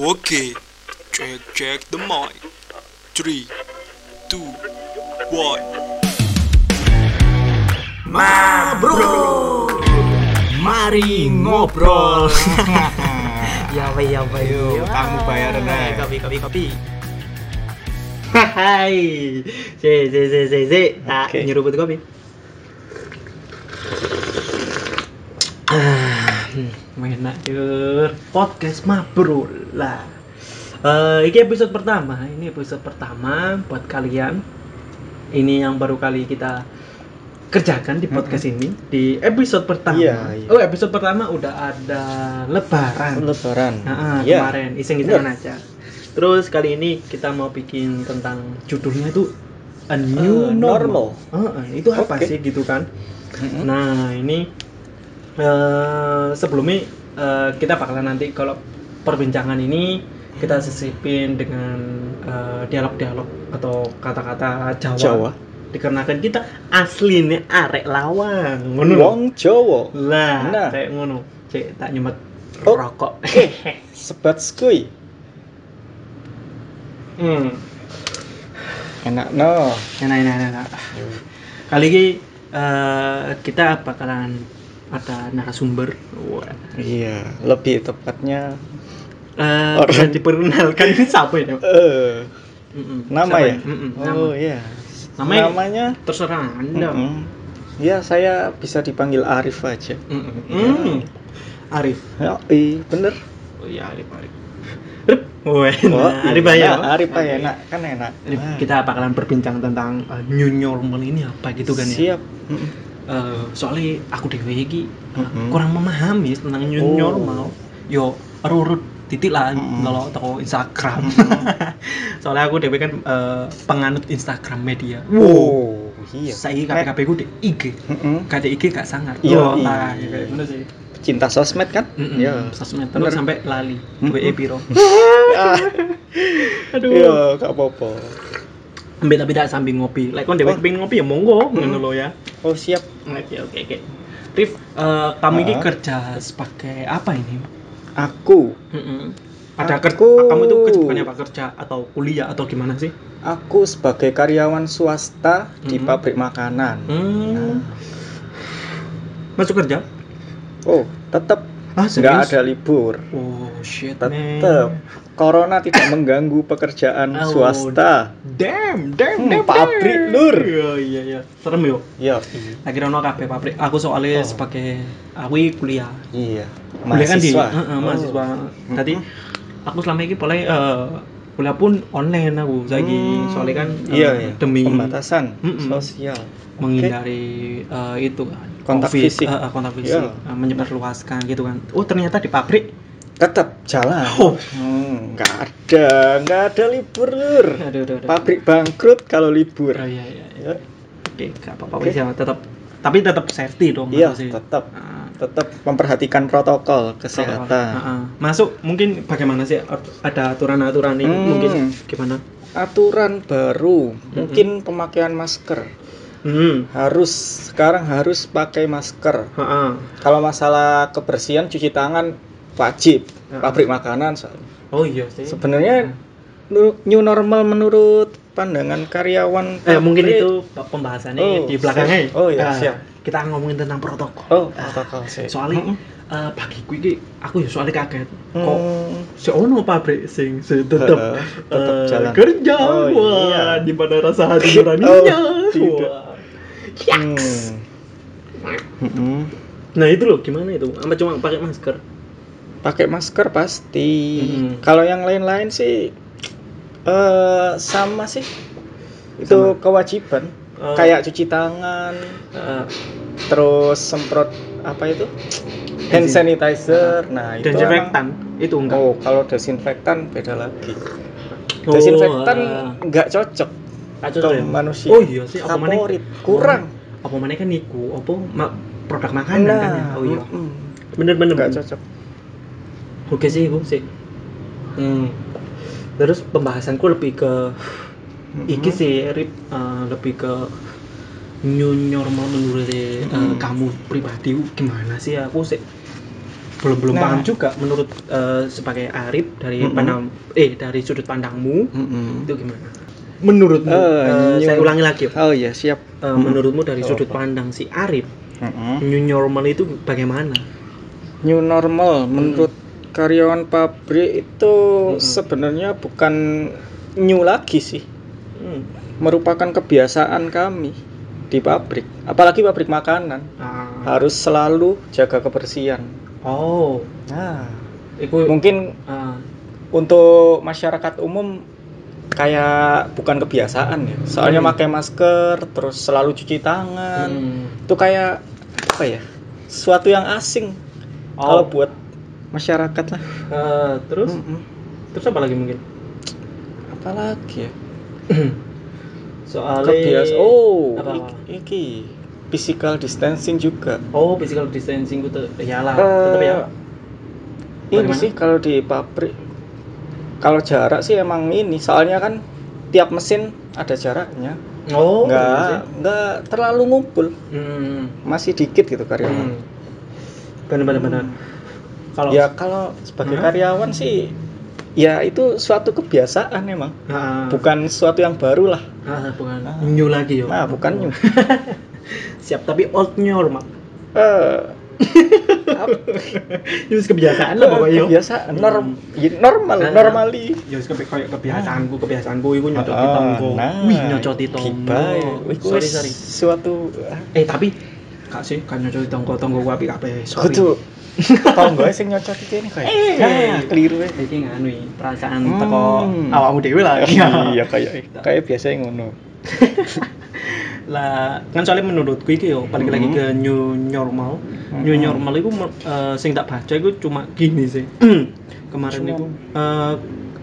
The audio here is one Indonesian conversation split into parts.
Okay, check check the mic. Three, two, one. Ma bro, mari ngobrol. ya apa ya apa Yuk, kamu bayar, Nek. Kopi kopi kopi. Hai, si si si si si, tak Oke. nyeruput kopi. Ah, hmm, enak yur. Podcast mabrol lah. Eh, ini episode pertama. Ini episode pertama buat kalian. Ini yang baru kali kita kerjakan di podcast ini di episode pertama. Iya, iya. Oh, episode pertama udah ada lebaran. Lebaran. Nah, Iya. kemarin iseng-isengan Bener. aja. Terus kali ini kita mau bikin tentang judulnya itu a new Eh, normal. normal. Ah, itu apa sih gitu kan? Mm-mm. Nah, ini eh sebelumnya eh, kita bakalan nanti kalau perbincangan ini kita sisipin dengan eh, dialog-dialog atau kata-kata Jawa. Jawa. Dikarenakan kita aslinya arek lawang. Ngono. Wong Jawa. Lah, Nah. kayak ngono. Cek tak nyemet Oh. rokok. Sebat skuy. hmm. Enak no. Enak, enak, enak. Kali ini eh, kita bakalan ada narasumber. Wah. Iya, lebih tepatnya Eh, Orang- diperkenalkan ini siapa ini? eh Mm-mm. nama Siapa ya? Mm-mm, Oh nama. iya. Namanya- Namanya Terserah Anda. Mm-mm. Ya, saya bisa dipanggil Arif aja. Mm-mm. Mm. Arif. Ya, iya, bener. Oh iya, Arif, Arif. Arif. Wah, Oh, nah, Arif aja. Nah, Arif aja enak, kan enak. Arif, Ah, kita bakalan berbincang tentang uh, new normal ini apa gitu kan ya. Siap. Mm-mm. Eh, soalnya aku dewe iki uh, Mm-mm. kurang memahami tentang new Oh. normal. Yo urut titik lah Mm-mm. kalau toko Instagram. soalnya aku dewe kan eh, penganut Instagram media. Oh, iya. Saya KPKP ku di IG. Mm-mm. Kata IG gak sangar. Iya, Oh, iya. lah, ya kayak ngono sih. Cinta sosmed kan? Mm-mm. Ya. Sosmed terus Bener. sampai lali. Mm-mm. WE piro. Ah, Aduh. Iya, gak apa-apa. Tak sambil ngopi. Like kon dewe Oh. kepengin ngopi ya monggo, Mm-mm. ngono lho ya. Oh, siap. Oke oke oke. Rif, eh, kamu ini Ah. kerja sebagai apa ini? Aku, Mm-mm. Ada kerja, Aku- kamu itu kesibukannya apa kerja atau kuliah atau gimana sih? aku sebagai karyawan swasta di Mm-mm. pabrik makanan. Hmm. Masuk kerja? Oh, tetap Ah, nggak ada libur. Oh shit Tetap. Corona tidak mengganggu pekerjaan Oh, swasta. Damn, damn, Hmm, damn. pabrik. Lur. Iya iya iya. Serem yo. Ya, Lagi ono kabeh pabrik. Aku soalnya Oh. sebagai aku kuliah. iya. Kuliah kan di Mahasiswa. Heeh, mahasiswa. Oh. Tadi aku selama ini boleh eh, kuliah pun online aku saiki Hmm, soalnya kan eh, iya, iya. demi pembatasan Mm-mm. sosial. menghindari eh, itu kan Kontak COVID, fisik. eh, kontak fisik Iya. eh, menyebarluaskan gitu kan oh ternyata di pabrik Tetap jalan. oh Hmm, nggak ada, nggak ada libur, Lur. aduh aduh, aduh. Pabrik bangkrut kalau libur. oh, iya iya iya. Ya, oke gak apa-apa Oke. wis ya, tetap tapi tetap safety dong Iya, tetap Ah, tetap memperhatikan protokol protokol. kesehatan. Ah, ah. masuk mungkin bagaimana sih ada aturan-aturan ini Hmm. mungkin gimana Aturan baru, mungkin pemakaian masker. hmm Harus sekarang harus pakai masker. ah, ah. Kalau masalah kebersihan cuci tangan wajib. Ah. Pabrik makanan soalnya. oh iya sih Sebenarnya nu- new normal menurut pandangan karyawan Eh, mungkin itu pembahasannya Oh, di belakangnya. siap. Oh, iya, Ah, siap. Kita ngomongin tentang protokol. Oh, Ah, protokol sih. soalnya Mm-mm. eh, bagiku iki aku ya soalnya kaget. Kok Hmm. si ono pabrik sing se- tetep tetep eh, jalan. kerja. Oh, Wah, iya. di mana rasa hati nuraninya. Oh, tidak. Wah. Yaks. Hmm. Nah, itu loh gimana itu? Apa cuma pakai masker? pakai masker pasti. Mm-mm. Kalau yang lain-lain sih eh sama sih. Itu Sama. kewajiban. Oh. Kayak cuci tangan, Eh, terus semprot apa itu? Hand sanitizer. Nah, itu desinfektan itu enggak. Oh, kalau desinfektan beda lagi. Oh, Desinfektan ah. nggak cocok ke ya? manusia. Oh iya sih, apa mana? Favorit. Kurang. Apa mana kan niku? Apa ma- produk makanan kan ya? Oh iya. mm-mm. Bener-bener. nggak cocok. Oke sih, Bu, sih. Hmm. Terus pembahasanku lebih ke iki sih, Rip, eh, lebih ke new normal menurut eh, Mm-mm. kamu pribadi gimana sih aku sih belum belum Nah. paham juga menurut eh, sebagai Arif dari Mm-mm. pandang eh dari sudut pandangmu Mm-mm. itu gimana? Menurutmu Eh, eh, saya new- ulangi lagi. ya. Oh iya siap. Eh, Mm-mm. menurutmu dari Oh, sudut pandang si Arif Mm-mm. new normal itu bagaimana? New normal menurut karyawan pabrik itu Mm-mm. sebenarnya bukan new lagi sih, Hmm. merupakan kebiasaan kami di pabrik, apalagi pabrik makanan Ah. harus selalu jaga kebersihan. Oh, Nah, itu mungkin ah, untuk masyarakat umum kayak bukan kebiasaan ya. Soalnya Hmm. pakai masker, terus selalu cuci tangan. hmm. Itu kayak apa ya? Suatu yang asing Oh. kalau buat masyarakat lah. Eh, terus Mm-mm. terus apa lagi mungkin? Apalagi ya? Soalnya Kebiasaan. Oh, apa, apa? ik- iki physical distancing juga. Oh, physical distancing itu iyalah, Eh, tetap ya. Ini Bagaimana? sih kalau di pabrik kalau jarak sih emang ini, soalnya kan tiap mesin ada jaraknya. Oh, Enggak, enggak terlalu ngumpul. Hmm. Masih dikit gitu karyawan. Hmm. Benar-benar benar. Kalau Ya kalau sebagai Hmm? karyawan sih ya itu suatu kebiasaan emang. Ah, Bukan sesuatu yang baru lah. ah, bukan Ah. new lagi yo. Nah, bukan new. Siap tapi old. Eh, apa- Itu kebiasaan lah pokoknya yo. kebiasaan norm, ya, normal, Ah. normally. Ya wis kebi- kayak kebiasaanku, kebiasaanku iku nyocoti Ah, tonggo. nah, Wih, nyocoti tonggo. Sorry, sorry. Suatu Eh, tapi Kak sih kan nyocoti tonggo, tonggo gua apik kabeh. Sorry. kudu tonggo sing nyocot iki ini kayak. Eh. Keliru ya. Iki nganu perasaan Hmm. teko awakmu dhewe lah. Iya kayak kayak biasa ngono. lah kan soalnya menurutku iki yo balik lagi Hmm. ke new normal new Hmm. normal itu me- eh, sing tak baca itu cuma gini sih kemarin itu eh,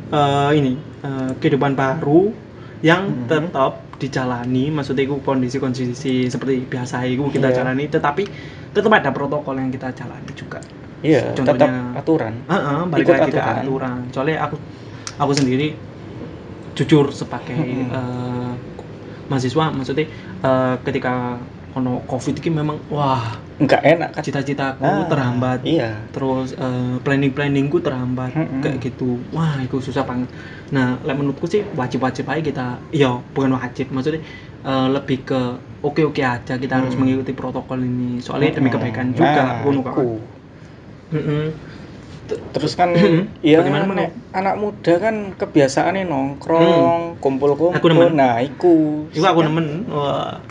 eh, ini eh, kehidupan baru yang Hmm. tetap dijalani maksudnya itu kondisi-kondisi seperti biasa itu kita Iya. jalani tetapi tetap ada protokol yang kita jalani juga Iya, tetap Contohnya- aturan. Heeh, balik Ikut lagi ke aturan. aturan. Soalnya aku aku sendiri jujur sebagai Mm-mm. eh, mahasiswa maksudnya eh, ketika ono covid ini memang wah Enggak enak kan? cita-citaku Nah, terhambat Iya. terus planning planningku terhambat Mm-mm. kayak gitu wah itu susah banget nah menurutku sih wajib-wajib aja kita iya bukan wajib maksudnya eh, lebih ke oke-oke aja kita harus Hmm. mengikuti protokol ini soalnya demi Mm-mm. kebaikan juga Nah, ngono kan. Mm-mm. Terus kan Mhm. ya Bagaimana, anak, anak muda kan kebiasaannya nongkrong, kumpul-kumpul. Hmm. Aku nemen. Nah, iku. Iku aku nemen wah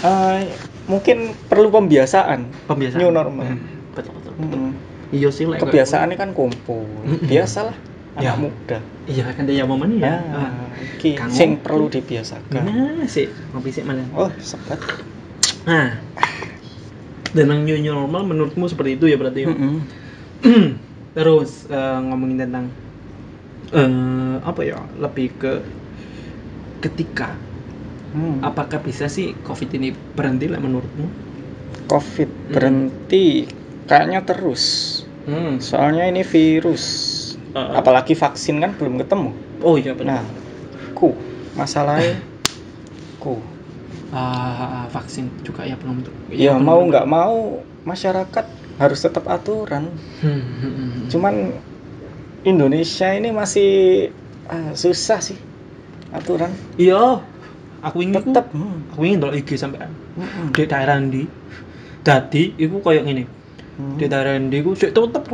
eh, mungkin perlu pembiasaan. pembiasaan New normal. Hmm, betul betul, betul. Mm. iya sih like, Kebiasaannya kan kumpul. Biasalah anak Ya. muda. iya kan dia momen ya Ya, Kang sing ngopi. perlu dibiasakan. nah sih ngopi sih mana Oh, sebat. nah dan yang new normal menurutmu seperti itu ya berarti ya? Mm-mm. terus eh, ngomongin tentang eh apa ya lebih ke ketika Hmm. apakah bisa sih covid ini berhenti lah menurutmu Covid Hmm. berhenti kayaknya terus. hmm. Soalnya ini virus. Uh, Apalagi vaksin kan belum ketemu. oh iya benar Nah, ku masalahnya ku. Ah, vaksin juga ya belum Ya belum- mau nggak mau masyarakat harus tetap aturan. Hmm, hmm, hmm. Cuman Indonesia ini masih ah, susah sih aturan. iya aku ingin Tetap. aku ingin kalau IG sampai Hmm. di daerah ndi dadi iku koyo ngene Hmm. di daerah ndi iku sik tetep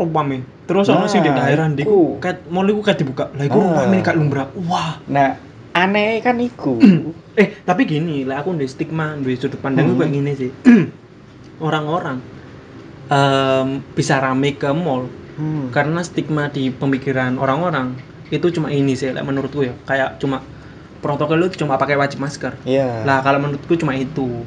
terus ono sing di Nah, daerah ndi iku. iku kat mall iku kat dibuka lah iku Ah. rumpame kat lumrah wah Nah, aneh kan iku. eh tapi gini lah aku di stigma di sudut pandang Hmm. kayak gini sih orang-orang em, bisa rame ke mall Hmm. karena stigma di pemikiran orang-orang itu cuma ini sih lah menurutku ya kayak cuma protokol itu cuma pakai wajib masker Iya. lah kalau menurutku cuma itu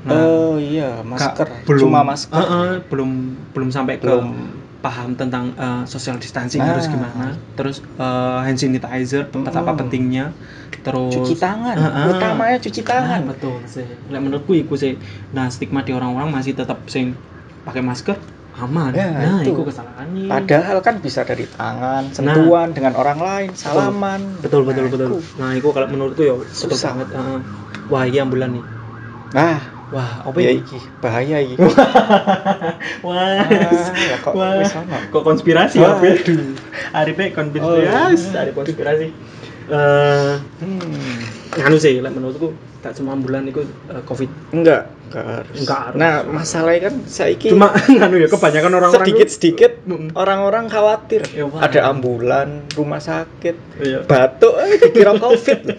Nah, oh iya, masker. Belum Cuma masker. Eh, eh, belum belum sampai ke Belum. Paham tentang eh, social distancing Nah. harus gimana terus eh, hand sanitizer betapa Mm-mm. pentingnya terus cuci tangan. Eh, eh. Utamanya cuci tangan. Nah, betul sih Lah, menurutku itu sih nah stigma di orang-orang masih tetap sing pakai masker aman Ya, nah itu. itu kesalahannya Padahal kan bisa dari tangan, sentuhan dengan orang lain, salaman. betul betul Nah, betul iku. nah itu kalau menurutku ya betul Susah. banget eh. wah iya bulan nih Nah, Wah, apa ya ini? iki bahaya iki Wah, ya kok wah, wis kok konspirasi ya, Wah. Aduh. Konspirasi, Oh. ada konspirasi. Eh, hmm. Nganu sih, lek menurutku tak semua bulan itu eh, covid. enggak enggak harus Enggak harus. nah masalahnya kan saiki Cuma nganu ya kebanyakan orang-orang sedikit sedikit Mm. orang-orang khawatir Ya, wah. ada ambulan rumah sakit Iya. batuk eh, dikira covid.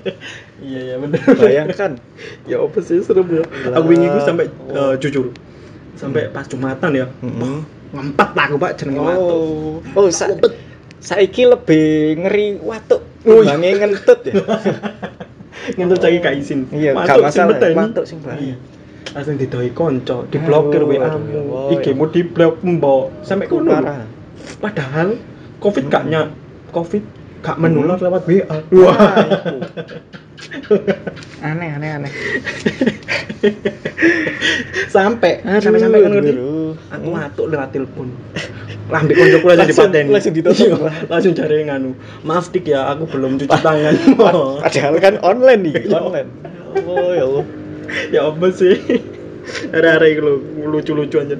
Iya iya bener. bayangkan ya apa sih serem ya. Aku wingi ku sampai Oh. eh, jujur. Sampai pas Jumatan ya. Mm-mm. Ngempet lah aku Pak jenenge watuk. oh oh sa saiki lebih ngeri watuk Oh, iya. ngentut ya Ngentut lagi gak izin. Iya, gak masalah, watuk sing bahaya. Langsung didoi konco, diblokir WA IG mu diblok mbok. Sampai parah Padahal Covid gak Hmm. nya Covid gak menular Hmm. lewat WA. Wah, aneh aneh aneh sampai sampai sampai kan ngerti. Aku watuk lewat telepon. Lambe koncoku langsung Langsung- dipaten. langsung ditutup. Iya, langsung cari nganu. Maaf dik ya, aku belum cuci tangan. padahal kan online nih Iya. online oh ya Allah ya apa sih? Ada-ada itu lucu-lucu aja.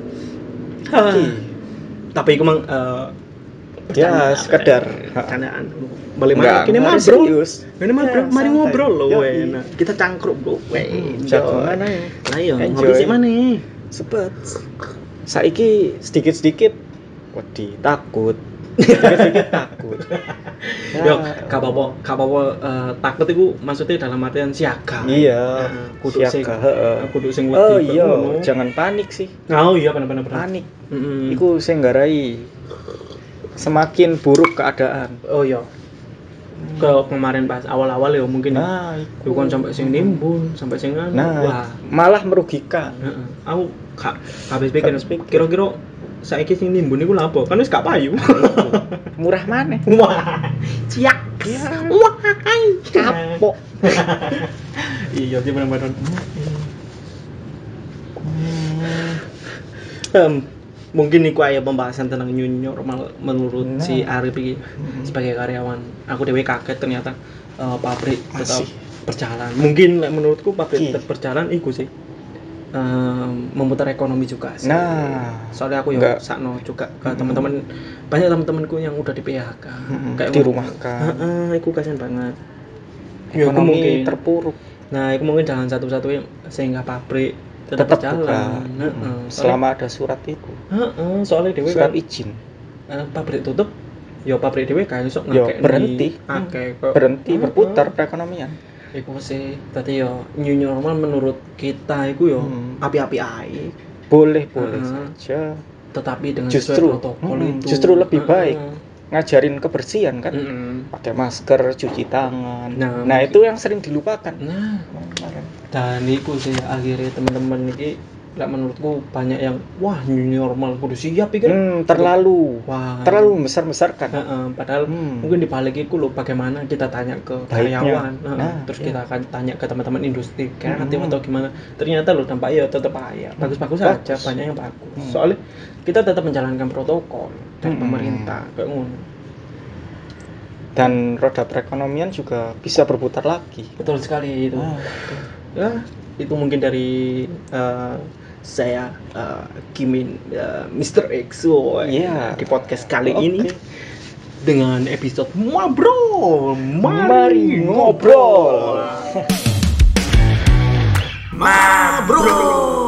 Tapi itu mang eh, ya sekedar candaan. Balik mana? Kini mah bro. serius. Ini mah bro, Ya, mari santai. ngobrol loh, Yoi. weh. Nah, kita cangkruk bro, weh. Hmm, aja. Nah, iya, Enjoy. ngopi sih mana? Sepet. Saiki sedikit-sedikit wedi takut. Takut. Ya, Yo, gak apa-apa, gak apa-apa eh, takut itu maksudnya dalam artian siaga. Iya, Nah, kudu sing siaga, heeh. kudu sing Oh wedi iya, ngono. jangan panik sih. Oh iya benar-benar benar. Panik. Mm-mm. Iku sing nggarai semakin buruk keadaan. Oh iya. Ke kemarin pas awal-awal ya mungkin ya. Nah, Yo kan sampai sing nimbun, sampai sing. Nah, Wah. malah merugikan. Heeh. Aku gak Habis pikir. kira-kira saiki sing nimbun iku lha apa? Kan wis gak payu. Murah mana? Wah. Ciak. Wah. Kapok. iya sih benar-benar. Em, mungkin iku aya pembahasan tentang new normal menurut Nah. si Arif iki sebagai karyawan. Aku dewe kaget ternyata eh, pabrik tetap Masih. berjalan. Mungkin like, menurutku pabrik Iya. tetap berjalan iku sih. Em, memutar ekonomi juga sih. Nah, soalnya aku ya sakno juga ke teman-teman banyak teman-temanku yang udah di PHK Mm-mm, kayak dirumahkan. Heeh, iku kasihan banget. Ya, aku ekonomi mungkin- terpuruk. Nah, itu mungkin jalan satu-satunya sehingga pabrik tetap, Tetap. Heeh. Mm, Soalnya, Selama ada surat itu. heeh, soalnya dewe Surat kan izin. eh, pabrik tutup, ya pabrik dewe kan iso Yo, ngakekni berhenti. akeh kok. Berhenti berputar perekonomian. Iku sih, tadi yo new normal menurut kita iku yo Hmm. api-api ae, Boleh, boleh Heeh. saja. tetapi dengan Justru, protokol hmm, itu. justru lebih Heeh. baik. Ngajarin kebersihan kan. Mm-mm. Pakai masker, cuci tangan. Nah, Nah, mungkin- itu yang sering dilupakan. Nah, dan itu sih akhirnya teman-teman ini lah menurutku banyak yang wah new normal kudu siap iki Hmm, terlalu wah terlalu besar-besarkan. Heeh, padahal Hmm. mungkin di balik itu loh bagaimana kita tanya ke Baiknya. karyawan Heeh, Nah, terus iya. kita akan tanya ke teman-teman industri kreatif Hmm. atau gimana ternyata loh dampaknya tetap aja bagus-bagus Bagus. saja banyak yang bagus Hmm. soalnya kita tetap menjalankan protokol dari Hmm. pemerintah kayak ngono Dan roda perekonomian juga bisa berputar lagi. betul sekali itu Ah, ya itu mungkin dari eh, saya eh, Kimin eh, Mr. X woy, Iya. di podcast kali Oke. ini dengan episode ngobrol mari, Mari ngobrol. Mabrol.